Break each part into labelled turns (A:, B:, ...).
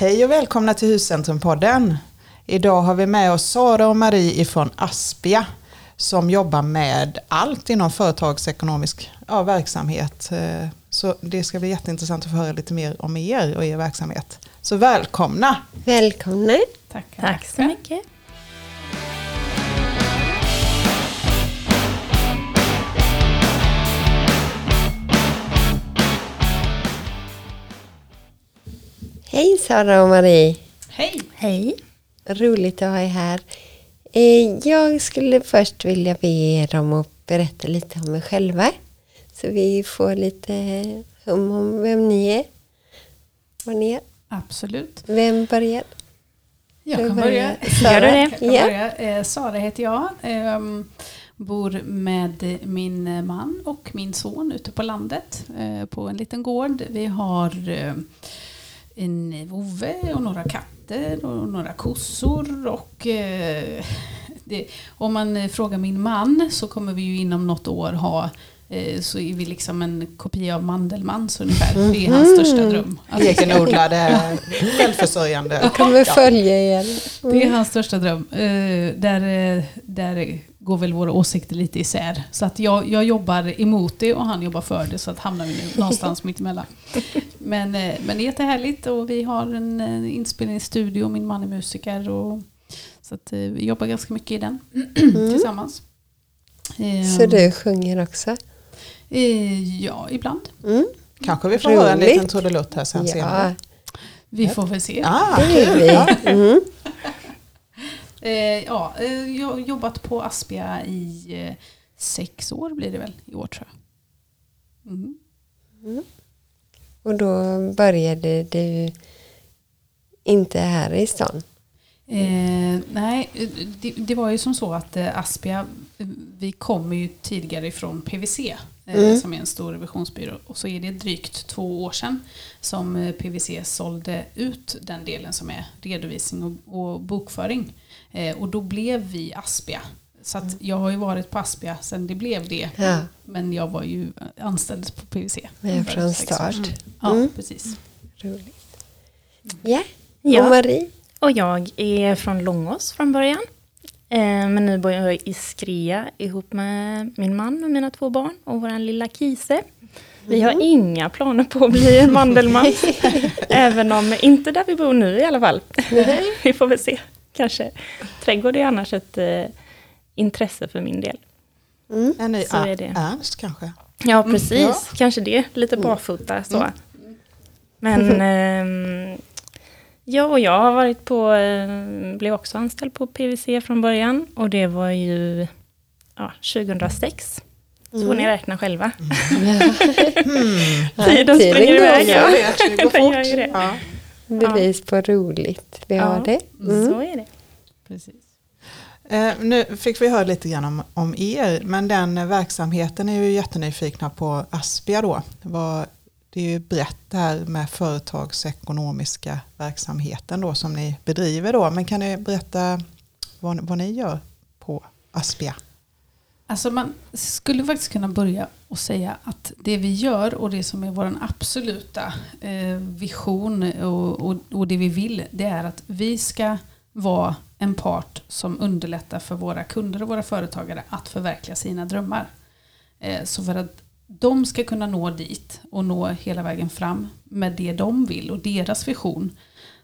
A: Hej och välkomna till Huscentrumpodden. Idag har vi med oss Sara och Marie ifrån Aspia som jobbar med allt inom företagsekonomisk ja, verksamhet. Eh, så det ska bli jätteintressant att få höra lite mer om er och er verksamhet. Så välkomna!
B: Välkomna!
C: Tack,
D: Tack så mycket.
B: Hej Sara och Marie!
C: Hej!
D: Hej.
B: Roligt att ha er här. Eh, Jag skulle först vilja be er om att berätta lite om er själva. Så vi får lite hum om vem ni är. Vad ni är.
C: Absolut.
B: Vem börjar?
C: Jag kan börja.
B: Sara.
D: Gör du det?
C: Jag kan
B: Ja.
C: börja. Eh, Sara heter jag. Ehm, bor med min man och min son ute på landet eh, på en liten gård. Vi har eh, en vovve och några katter och några kossor. Och, eh, det, om man frågar min man så kommer vi ju inom något år ha eh, så är vi liksom en kopia av Mandelmans ungefär. Det är hans största dröm. Att
A: Egenodlade, självförsörjande.
B: Jag kommer följa er.
C: Det är hans största dröm. Eh, där, eh, där går väl våra åsikter lite isär. Så att jag, jag jobbar emot det och han jobbar för det så att hamnar vi nu någonstans mitt emellan. Men, eh, men det är jättehärligt och vi har en eh, inspelningsstudio, min man är musiker. Och, så att eh, vi jobbar ganska mycket i den tillsammans. Eh,
B: Så du sjunger också?
C: ja, ibland.
B: Mm.
A: Kanske vi får höra en liten trudelutt här sen
B: Ja,
A: senare.
C: Vi får väl se.
A: Ah, kul.
B: Mm.
C: Eh, ja, eh, jag har jobbat på Aspia i eh, sex år blir det väl i år tror jag. Mm.
B: Och då började du inte här i stan?
C: Eh, nej, det, det var ju som så att eh, Aspia, vi kommer ju tidigare ifrån PWC eh,
B: Mm.
C: som är en stor revisionsbyrå. Och så är det drygt två år sedan som PWC sålde ut den delen som är redovisning och, och bokföring. Eh, och då blev vi Aspia. Så att jag har ju varit på Aspia sedan det blev det.
B: Ja,
C: Men jag var ju anställd på
B: men
C: för
B: från start.
C: sedan. Ja,
B: Mm.
C: precis.
B: Roligt. Ja, och Marie?
D: och jag är från Långås från början. Eh, Men nu bor jag i Skrea ihop med min man och mina två barn och vår lilla Kise. Vi har inga planer på att bli en Mandelmann. Även om, inte där vi bor nu i alla fall. vi får väl se. Kanske. Trädgård är annars ett eh, intresse för min del.
B: Mm.
A: En ny
D: Så är det.
A: Ernst kanske?
D: Ja, precis.
A: ja.
D: Kanske det. Lite barfota så. Men ehm, jag och jag har varit på, eh, blev också anställd på PVC från början. Och det var ju ja, 2006. Så får ni räkna själva.
B: Ja,
D: Tiden springer iväg. Ja.
A: vet, det går
D: Den
A: fort.
D: gör ju det.
A: Ja.
B: Bevis på roligt. Vi har
D: Ja.
B: det. Mm.
D: Så är det.
C: precis.
A: Eh, nu fick vi höra lite grann om, om er, men den verksamheten är ju jättenyfikna på Aspia då. Vad, det är ju brett det här med företagsekonomiska verksamheten då som ni bedriver då, men kan ni berätta vad, vad ni gör på Aspia?
C: Alltså man skulle faktiskt kunna börja och säga att det vi gör och det som är vår absoluta eh, vision och, och, och det vi vill, det är att vi ska vara en part som underlättar för våra kunder och våra företagare att förverkliga sina drömmar. Eh, så för att de ska kunna nå dit och nå hela vägen fram med det de vill och deras vision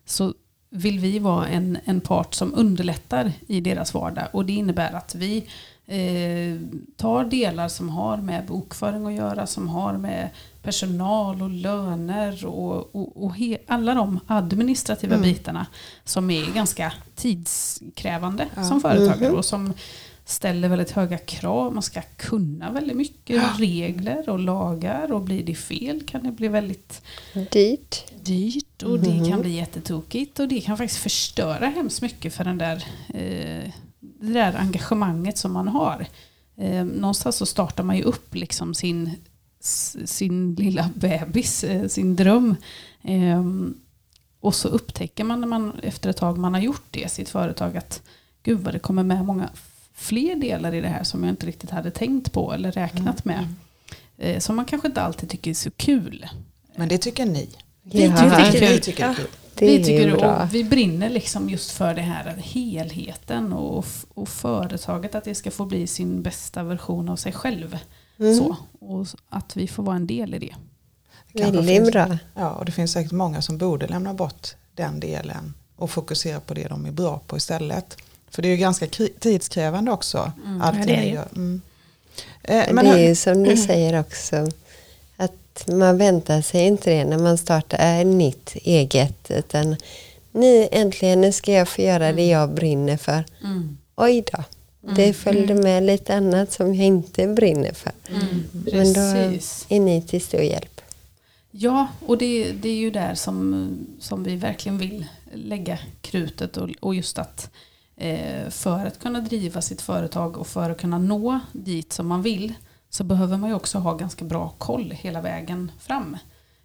C: så vill vi vara en, en part som underlättar i deras vardag. Och det innebär att vi eh, tar delar som har med bokföring att göra, som har med personal och löner och, och, och he, alla de administrativa
A: Mm.
C: bitarna som är ganska tidskrävande
A: Ja.
C: som företagare
B: Mhm.
C: och som ställer väldigt höga krav. Man ska kunna väldigt mycket regler och lagar och blir det fel kan det bli väldigt
B: Dyrt.
C: dyrt och det kan bli jättetokigt och det kan faktiskt förstöra hemskt mycket för den där, eh, det där engagemanget som man har. Eh, någonstans så startar man ju upp liksom sin, sin lilla bebis, eh, sin dröm. Eh, och så upptäcker man när man efter ett tag man har gjort det, sitt företag, att gud vad det kommer med många fler delar i det här som jag inte riktigt hade tänkt på eller räknat med. Eh, som man kanske inte alltid tycker är så kul.
A: Men det tycker ni.
C: Vi
B: Ja.
C: tycker det är
A: Vi
C: kul.
A: tycker det är kul.
B: Det
C: vi, tycker, och brinner liksom just för det här helheten och, och företaget att det ska få bli sin bästa version av sig själv.
B: Mm.
C: Så, och att vi får vara en del i det.
A: Finns,
B: bra.
A: Ja, och det finns säkert många som borde lämna bort den delen och fokusera på det de är bra på istället. För det är ju ganska tidskrävande också. Allting
D: Ja, det är det.
A: gör. Mm. Eh,
B: Men det är ju som du säger också. Att man väntar sig inte det när man startar ett nytt eget. Utan nu äntligen, nu ska jag få göra det jag brinner för.
C: Mm.
B: Oj då. Det följde med lite annat som jag inte brinner för. Men då
C: Precis.
B: är ni till stor hjälp.
C: Ja, och det, det är ju där som, som vi verkligen vill lägga krutet och, och just att eh, för att kunna driva sitt företag och för att kunna nå dit som man vill så behöver man ju också ha ganska bra koll hela vägen fram.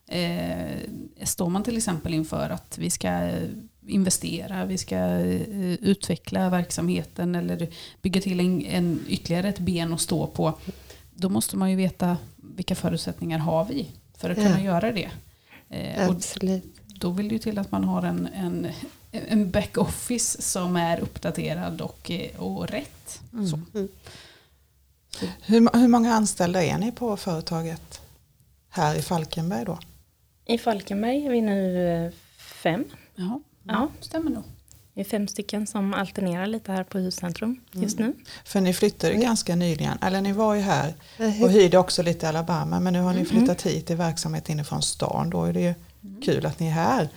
C: Eh, står man till exempel inför att vi ska eh, investera, vi ska eh, utveckla verksamheten eller bygga till en, en ytterligare ett ben att stå på. Då måste man ju veta vilka förutsättningar har vi för att
B: Ja.
C: kunna göra det. Eh, och
B: Absolut.
C: då vill det ju till att man har en, en, en backoffice som är uppdaterad och, eh, och rätt. Så.
A: hur, hur många anställda är ni på företaget här i Falkenberg då?
D: I Falkenberg är vi nu eh, fem.
C: Ja,
D: Ja.
C: stämmer nog.
D: Vi är fem stycken som alternerar lite här på huscentrum just nu.
A: För ni flyttade ganska nyligen, eller ni var ju här
B: hur-
A: och hyrde också lite i Alabama men nu har ni flyttat hit i verksamhet inifrån stan. Då är det ju kul att ni är här.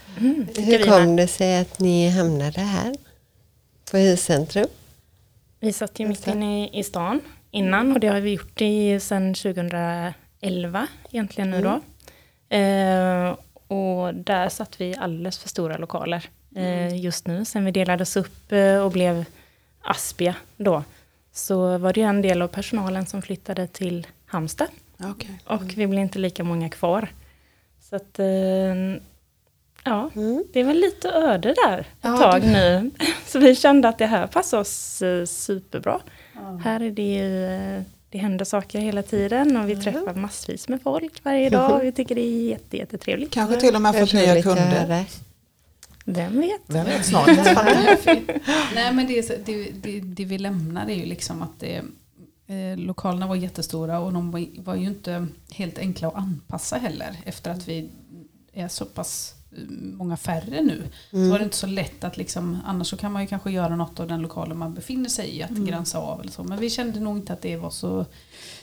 D: tycker
B: Hur kom det sig att ni hamnade här? På huscentrum?
D: Vi satt ju mitt inne i, i stan innan och det har vi gjort i sedan 2011 egentligen nu då. Eh, och där satt vi i alldeles för stora lokaler eh, just nu. Sen vi delades upp eh, och blev Aspia då så var det en del av personalen som flyttade till Halmstad
A: Okay.
D: och vi blev inte lika många kvar. Så att eh, ja,
B: Mm.
D: det var lite öde där ett
C: Ja,
D: tag
C: det-
D: nu. Så vi kände att det här passar oss eh, superbra. Här är det ju, eh, det händer saker hela tiden och vi träffar massvis med folk varje dag. Vi tycker det är jätte, jättetrevligt.
A: Kanske till och med fått nya kunder.
D: Vem vet?
A: Vem vet snart.
C: Nej men det, det, det, det vi lämnar är ju liksom att det, lokalerna var jättestora och de var, ju inte helt enkla att anpassa heller efter att vi är så pass eh, många färre nu. Så var det inte så lätt att liksom, annars så kan man ju kanske göra något av den lokalen man befinner sig i, att gränsa av eller så. Men vi kände nog inte att det var så,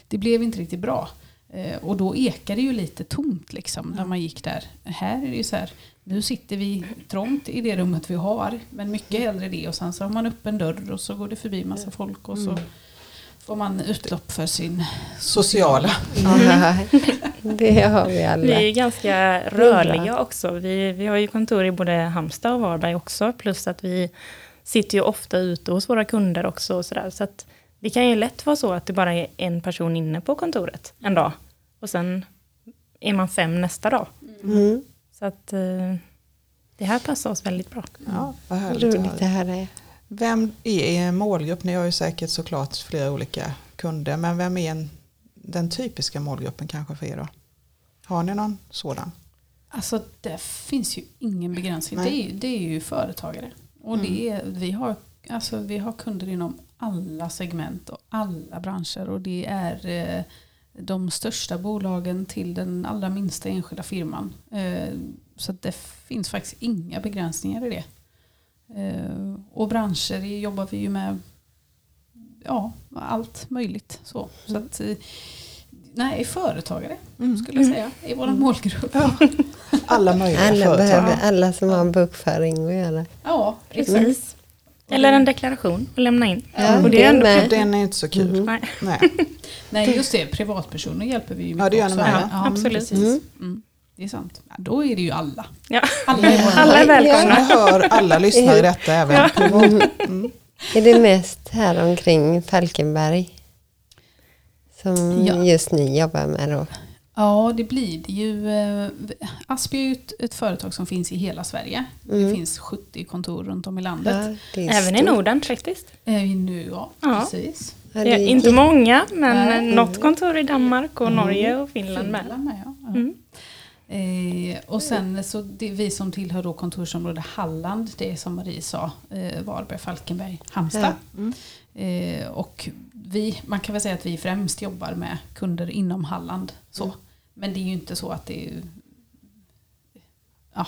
C: det blev inte riktigt bra. Eh, och då ekade det ju lite tomt liksom när man gick där. Här är det ju så här, nu sitter vi trångt i det rummet vi har, men mycket hellre det. Och sen så har man upp en dörr och så går det förbi massa folk och så får man utlopp för sin
A: Sociala.
B: Ja, det har vi
D: Vi
B: alla.
D: är ju ganska
B: är
D: rörliga också. Vi, vi har ju kontor i både Halmstad och Varberg också. Plus att vi sitter ju ofta ute hos våra kunder också. Och så där. så att det kan ju lätt vara så att det bara är en person inne på kontoret en dag. Och sen är man fem nästa dag.
B: Mm.
D: Så att eh, det här passar oss väldigt bra.
A: Ja, vad härligt
B: Roligt att
A: höra.
B: höra.
A: Vem är er målgrupp? Ni har ju säkert såklart flera olika kunder, men vem är en, den typiska målgruppen kanske för er då? Har ni någon sådan?
C: Alltså det finns ju ingen begränsning. Det är, det är ju företagare. Och det är, vi, har, alltså, vi har kunder inom alla segment och alla branscher. Och det är eh, de största bolagen till den allra minsta enskilda firman. Eh, så det finns faktiskt inga begränsningar i det. Eh, och branscher jobbar vi ju med ja, allt möjligt. Så, så att, eh, nej, företagare skulle jag säga är vår målgrupp. Ja,
A: Alla möjliga
B: Alla
A: företag.
B: behöver, alla som har bokföring att göra.
C: precis.
D: Precis. Eller en deklaration att lämna in.
B: Ja,
D: och det är ändå
B: med.
A: Den är inte så kul.
D: Nej.
A: Nej.
C: Nej just det, privatpersoner hjälper vi ju mycket
A: Ja, det gör ni
C: också.
A: med.
C: Ja,
D: Absolut.
C: Mm. Det är sant. Ja, då är det ju alla.
D: Ja.
C: Alla är
D: Alla är välkomna.
A: hör alla lyssnare detta även privat. Mm.
B: Är det mest här omkring Falkenberg? Som
C: Ja.
B: just ni jobbar med då?
C: Ja, det blir det ju. eh, Aspi är ju ett, ett företag som finns i hela Sverige. Det finns 70 kontor runt om i landet.
B: Ja,
D: Även i. Norden faktiskt.
C: Eh, nu, ja,
D: Ja.
C: precis.
B: Ja,
D: Det är inte många, men
C: Nej.
D: något kontor i Danmark och Norge och Finland med.
C: Finland med ja. Ja.
D: Mm.
C: Eh, och sen så det, vi som tillhör då kontorsområde Halland, det är som Marie sa, eh, Varberg, Falkenberg, Halmstad.
A: Mm.
C: Eh, och vi, man kan väl säga att vi främst jobbar med kunder inom Halland. Så.
A: Mm.
C: Men det är ju inte så att det är... Ja,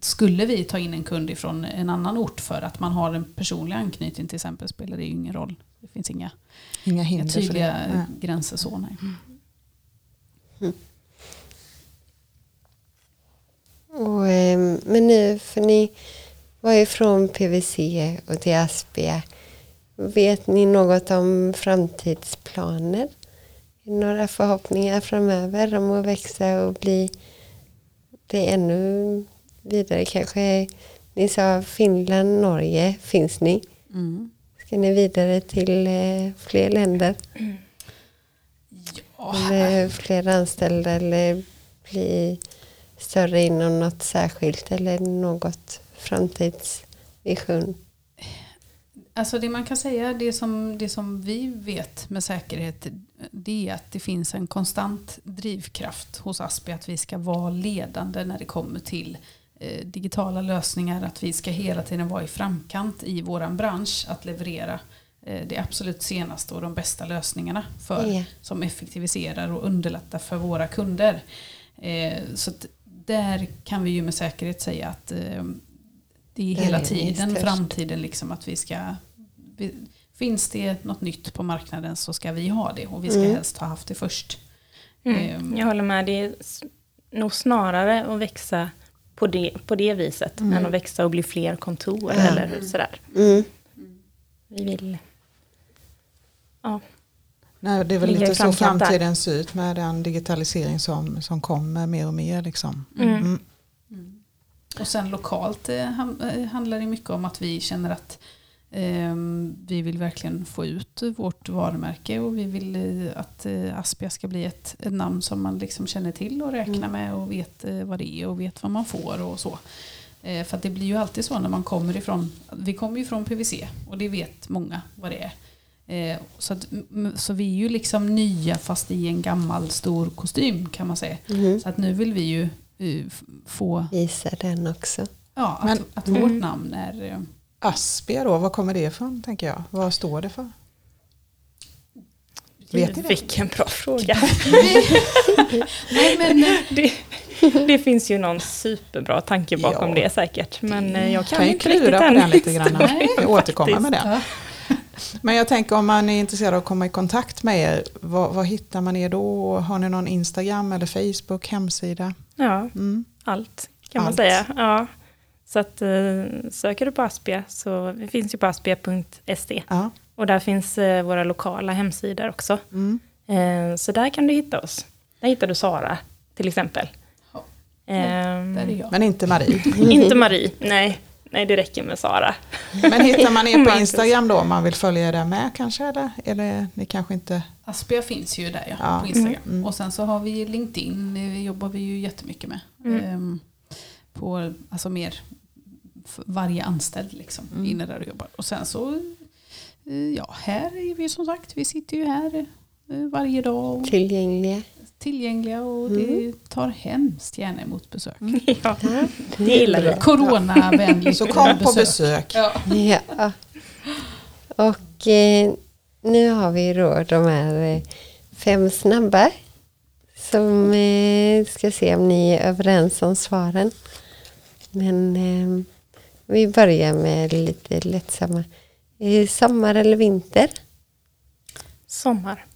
C: skulle vi ta in en kund ifrån en annan ort för att man har en personlig anknytning till exempel spelar det ju ingen roll. Det finns inga,
A: Inga hinder för
C: tydliga
A: det. Nej.
C: gränser så. Nej.
B: Och, eh, men nu, för ni var ju från PVC och till Aspia. Vet ni något om framtidsplaner? Det Några förhoppningar framöver om att växa och bli, bli ännu vidare? Kanske ni sa Finland, Norge, finns ni?
C: Mm.
B: Ska ni vidare till eh, fler länder?
C: Ja,
B: Eller fler anställda eller bli större inom något särskilt eller något framtidsvision?
C: Alltså det man kan säga, det som, det som vi vet med säkerhet, det är att det finns en konstant drivkraft hos Aspi att vi ska vara ledande när det kommer till eh, digitala lösningar, att vi ska hela tiden vara i framkant i våran bransch att leverera eh, det absolut senaste och de bästa lösningarna för,
B: Ja.
C: som effektiviserar och underlättar för våra kunder. Eh, så där kan vi ju med säkerhet säga att eh, det är hela
B: är
C: tiden framtiden liksom att vi ska vi, Finns det något nytt på marknaden så ska vi ha det och vi ska
B: Mm.
C: helst ha haft det först.
D: Mm.
C: Ehm.
D: Jag håller med. Det är nog snarare att växa på det, på det viset än att växa och bli fler kontor
B: Ja.
D: eller sådär.
B: Mm.
D: Vi vill... Ja,
A: Nej, det är väl lite så
D: där.
A: framtiden ser ut med den digitalisering som, som kommer mer och mer. Liksom.
D: Mm.
A: Mm.
C: Och sen lokalt eh, eh, handlar det mycket om att vi känner att ehm, vi vill verkligen få ut vårt varumärke och vi vill eh, att eh, Aspia ska bli ett, ett namn som man liksom känner till och räknar med och vet eh, vad det är och vet vad man får och så. Eh, för att det blir ju alltid så när man kommer ifrån, vi kommer ju från PVC och det vet många vad det är. Eh, så, att, så vi är ju liksom nya fast i en gammal stor kostym kan man säga.
B: Mm.
C: Så att nu vill vi ju eh, få
B: Visa den också.
C: Ja, att,
A: Men-
C: att vårt namn är... eh,
A: Aspia då, vad kommer det ifrån tänker jag? Vad står det för? Vet ni det?
D: Vilken bra fråga.
C: Nej, men,
D: det, det finns ju någon superbra tanke bakom
A: Ja.
D: det säkert. Men jag kan,
A: kan ju
D: inte riktigt
A: klura på
D: den
A: den lite grann. Jag återkommer med det. Men jag tänker om man är intresserad av att komma i kontakt med er, var hittar man er då? Har ni någon Instagram eller Facebook, hemsida?
D: Ja,
A: Mm.
D: allt kan man
A: Allt.
D: säga. Ja. Så att, eh, söker du på Aspia så vi finns ju på aspia.se.
A: Ja.
D: Och där finns eh, våra lokala hemsidor också.
A: Mm.
D: Eh, så där kan du hitta oss. Där hittar du Sara till exempel.
C: Ja,
D: Ehm,
C: Där är jag.
A: Men inte Marie.
D: inte Marie, nej. Nej, det räcker med Sara.
A: Men hittar man er på. Instagram då om man vill följa er där med kanske? Eller, eller ni kanske inte...
C: Aspia finns ju där ja,
A: Ja.
C: på Instagram.
A: Mm, mm.
C: Och sen så har vi LinkedIn, det jobbar vi ju jättemycket med.
D: Mm.
C: Ehm, på, alltså mer varje anställd liksom,
A: Mm.
C: inne där och jobbar. Och sen så, eh, ja, här är vi som sagt, vi sitter ju här varje dag och
B: Tillgängliga.
C: tillgängliga och
A: Mm.
C: det tar hemskt gärna emot besök.
D: ja,
B: Ja,
D: det gillar vi.
C: Coronavänligt
A: Så kom på besök.
C: Ja.
B: Ja. Och eh, nu har vi då de här eh, fem snabba som eh, ska se om ni är överens om svaren. Men eh, vi börjar med lite lättsamma. Eh, sommar eller vinter?
D: Sommar.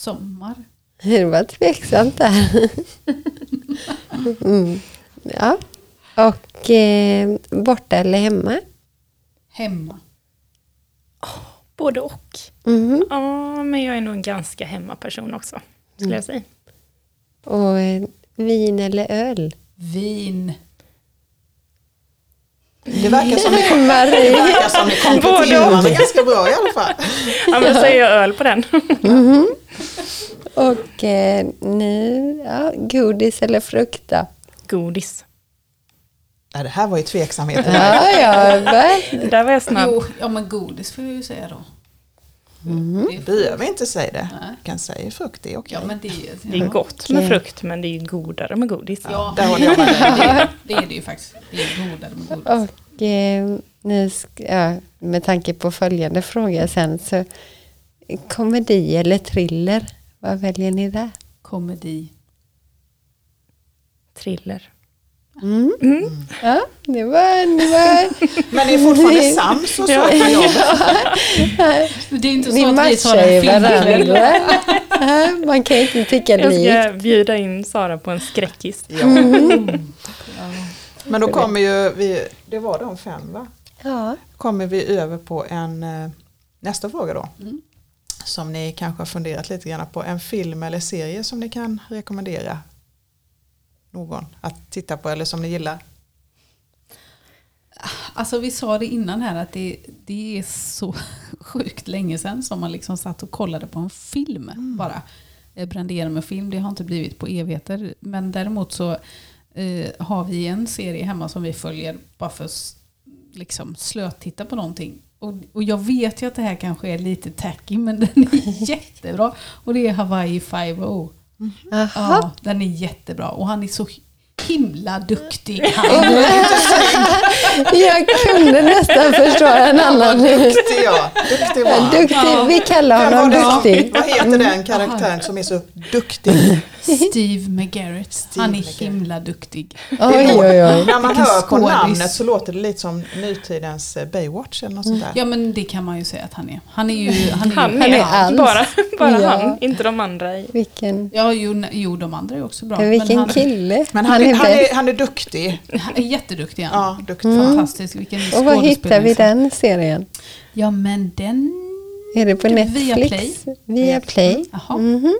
C: Sommar.
B: Det var tveksamt där. Mm. Ja. Och eh, borta eller hemma?
C: Hemma.
D: Både och.
B: Mhm.
D: Ja, men jag är nog en ganska hemmaperson också. Skulle jag säga.
B: Och eh, vin eller öl?
C: Vin.
A: Det verkar som ni, det
B: Marie.
A: verkar som ni kompletterar ganska bra i alla fall.
D: Ja, men säger jag öl på den.
B: Mhm. Och eh, nu, ja, godis eller frukt då?
D: Godis.
A: Nej, det här var ju tveksamheten.
B: Ja, ja?
D: Där var jag snabb.
C: Jo, ja men godis får jag ju säga då. Det är
A: Behöver inte säga det.
C: Nej.
A: kan säga frukt, det är okej.
C: Ja, men det är,
D: Det är gott med frukt men det är ju godare med godis.
C: Ja,
A: håller jag med
C: det, är, det är det ju faktiskt. Det är godare med godis.
B: Och eh, nu sk- ja, med tanke på följande fråga sen så komedi eller thriller, vad väljer ni där?
C: Komedi.
D: Thriller.
B: Mm. Ja, det var, det var
A: Men ni är fortfarande sams och så
D: Ja.
A: jobbet?
C: Det är inte så att vi tar en filmkväll.
B: varandra. Ja, Man kan ju inte tycka
D: Jag
B: likt.
D: ska bjuda in Sara på en skräckis.
A: Ja. Men då kommer ju vi, det var de fem va?
B: Ja.
A: Kommer vi över på en eh, nästa fråga då.
C: Mm.
A: Som ni kanske har funderat lite grann på. En film eller serie som ni kan rekommendera någon att titta på eller som ni gillar.
C: Alltså vi sa det innan här att det, det är så sjukt länge sedan som man liksom satt och kollade på en film bara. Eh, Brände igenom en film, det har inte blivit på evigheter. Men däremot så eh, har vi en serie hemma som vi följer bara för att liksom slötitta på någonting. Och, och jag vet ju att det här kanske är lite tacky men den är jättebra. Och det är Hawaii 5
B: Aha.
C: Ja, den är jättebra. Och han är så himla duktig. Han,
B: Jag kunde nästan förstå en annan.
A: Duktig ja, duktig var han.
B: Duktig. Vi kallar honom duktig.
A: vad heter den karaktären som är så duktig?
C: Steve McGarrett.
A: Steve
C: han är
A: McGarrett.
C: himla duktig.
B: Oj, oj, oj.
A: När man hör på namnet så låter det lite som nutidens eh, Baywatch eller något sånt där.
C: Ja men det kan man ju säga att han är. Han är ju... Han är,
D: Han
C: ju,
B: Han är alls.
D: bara, bara
B: Ja.
D: han, inte de andra. i-
B: Vilken,
C: ja jo, jo de andra är också bra.
B: vilken
C: han,
B: kille.
A: Men han, är, han,
B: bäst.
A: är, han är duktig.
C: han är jätteduktig han.
A: Ja, duktig.
C: Fantastisk. Vilken
B: Och var hittar vi den serien?
C: Ja men den...
B: Är det på
C: Via
B: Netflix?
C: Play.
B: Via Play.
C: Jaha,
B: Mhm.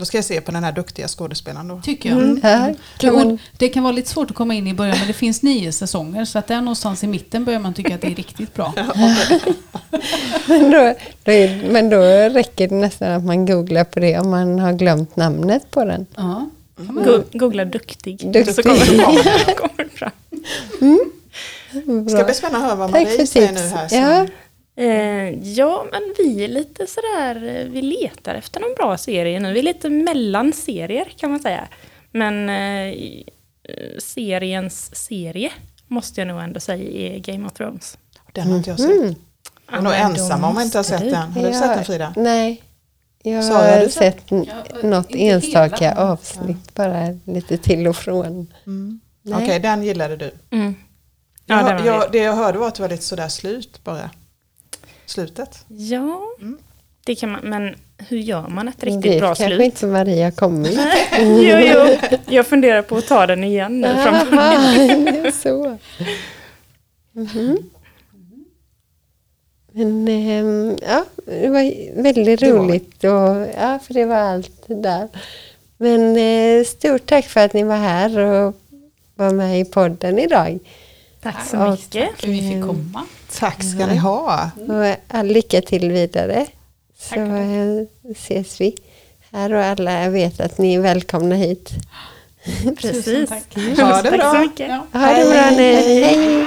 A: Då ska jag se på den här duktiga skådespelaren då.
C: tycker jag.
B: Mm. Ja, kan
C: Och
B: man,
C: Det kan vara lite svårt att komma in i början men det finns nio säsonger så att där någonstans i mitten börjar man tycka att det är riktigt bra.
B: men, då, då är, men då räcker det nästan att man googlar på det om man har glömt namnet på den.
C: Ja.
D: Go- Googla duktig.
B: Duktig.
D: Så kommer, kommer det fram.
A: Det ska bli spännande att höra vad
B: Tack
A: Marie säger nu här.
B: Ja,
D: Eh, ja, men vi är lite sådär, eh, vi letar efter någon bra serie nu. Vi är lite mellanserier kan man säga. Men eh, eh, seriens serie måste jag nog ändå säga är Game of Thrones.
A: Den har inte jag sett.
B: Mm.
A: Jag är nog ensam om jag inte har sett den. Har du sett den Frida?
B: Nej. Jag
A: Sara, har du
B: sett
C: Ja,
B: något
C: hela,
B: enstaka
C: men-
B: avsnitt, bara lite till och från.
A: Mm.
B: Nej.
A: Okej, den gillade du.
D: Mm.
A: Jag,
D: Ja, den var
A: jag, det jag hörde var att det var lite sådär slut bara. Slutet.
D: Ja,
A: Mm.
D: det kan man, men hur gör man ett
B: Det
D: riktigt bra
B: kanske
D: slut?
B: inte Maria kommer.
D: jo, jo, jag funderar på att ta den igen nu.
B: Aha, det är så. Mhm. Men ehm, ja, det var väldigt
A: Det var
B: roligt och ja, för det var allt där. Men eh, stort tack för att ni var här och var med i podden idag.
D: Tack så
B: Ja,
D: mycket.
C: För vi fick komma.
A: Tack ska ni ha.
B: Och all lycka till vidare. Så
C: Tack.
B: eh, ses vi här och alla vet att ni är välkomna hit.
C: Tusen
D: Precis.
C: tack.
A: Ha det
D: Tack
A: bra.
D: så mycket.
C: Ja.
B: Ha det bra nu.
A: Hej.
B: Hej.